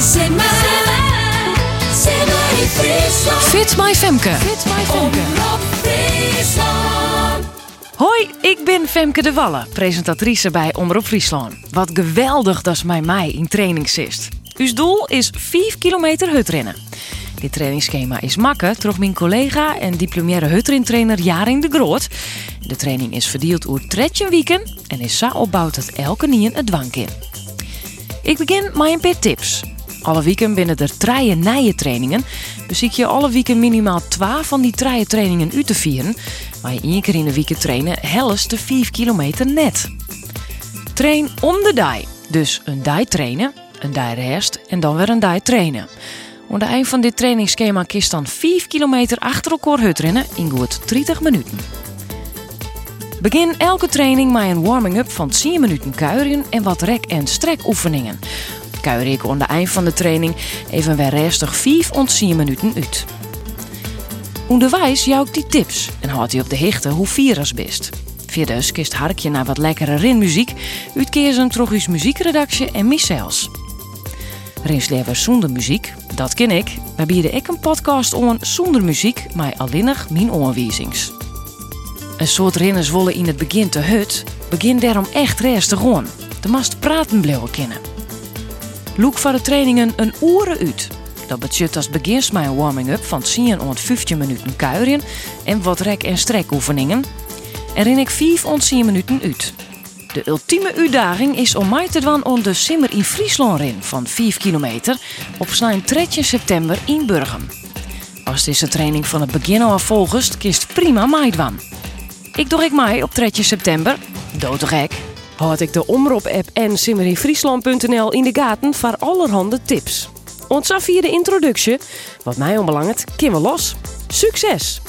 In Friesland. Fit My Femke. Fit my Friesland. Hoi, ik ben Femke de Wallen, presentatrice bij Omroep Friesland. Wat geweldig dat ze mij mij in training zit. Uw doel is 5 kilometer hutrennen. Dit trainingsschema is makken door mijn collega en diplomaire hutrentrainer Jaring de Groot. De training is verdeeld over 13 weken en is zo opgebouwd dat elke nien het dwank in. Ik begin met een paar tips. Alle weken binnen er drie nieuwe trainingen. Ik je alle weken minimaal 12 van die drie trainingen uit te vieren. Maar je één keer in de week trainen helst de 5 kilometer net. Train om de dag. Dus een dag trainen, een dag rest en dan weer een dag trainen. Aan het eind van dit trainingsschema kiest dan 5 kilometer achter elkaar hutrennen in goed 30 minuten. Begin elke training met een warming-up van 10 minuten kuieren en wat rek- en strekoefeningen. Kuier ik aan eind van de training even weer restig 5 ont 10 minuten uit. Onderwijs jou ook die tips en houdt hij op de hichte hoe virus bist. Verder kist harkje naar wat lekkere rinmuziek, uitkeerzen uw muziekredactie en mijzelfs. Rinslever zonder muziek, dat ken ik. Maar bieden ik een podcast on zonder muziek, maar alleenig mijn aanwijzings. Een soort renners willen in het begin te hut, begin daarom echt rustig gewoon. De mast praten blijven kennen. Loek voor de trainingen een uren uit. Dat betekent als begins een warming-up van 10 tot 15 minuten kuieren en wat rek- en strekoefeningen. En ren ik 5 tot 10 minuten uit. De ultieme uitdaging is om mij te doen om de Simmer in Friesland ren van 5 kilometer op snijn 3 september in Burgum. Als deze training van het begin al volgest, kist prima meidwan. Ik doe ik mij op 3 september, doodgek. Houd ik de Omroep-app en simmerinfriesland.nl in de gaten voor allerhande tips. Ontzag via de introductie, wat mij onbelangt, kim we los. Succes!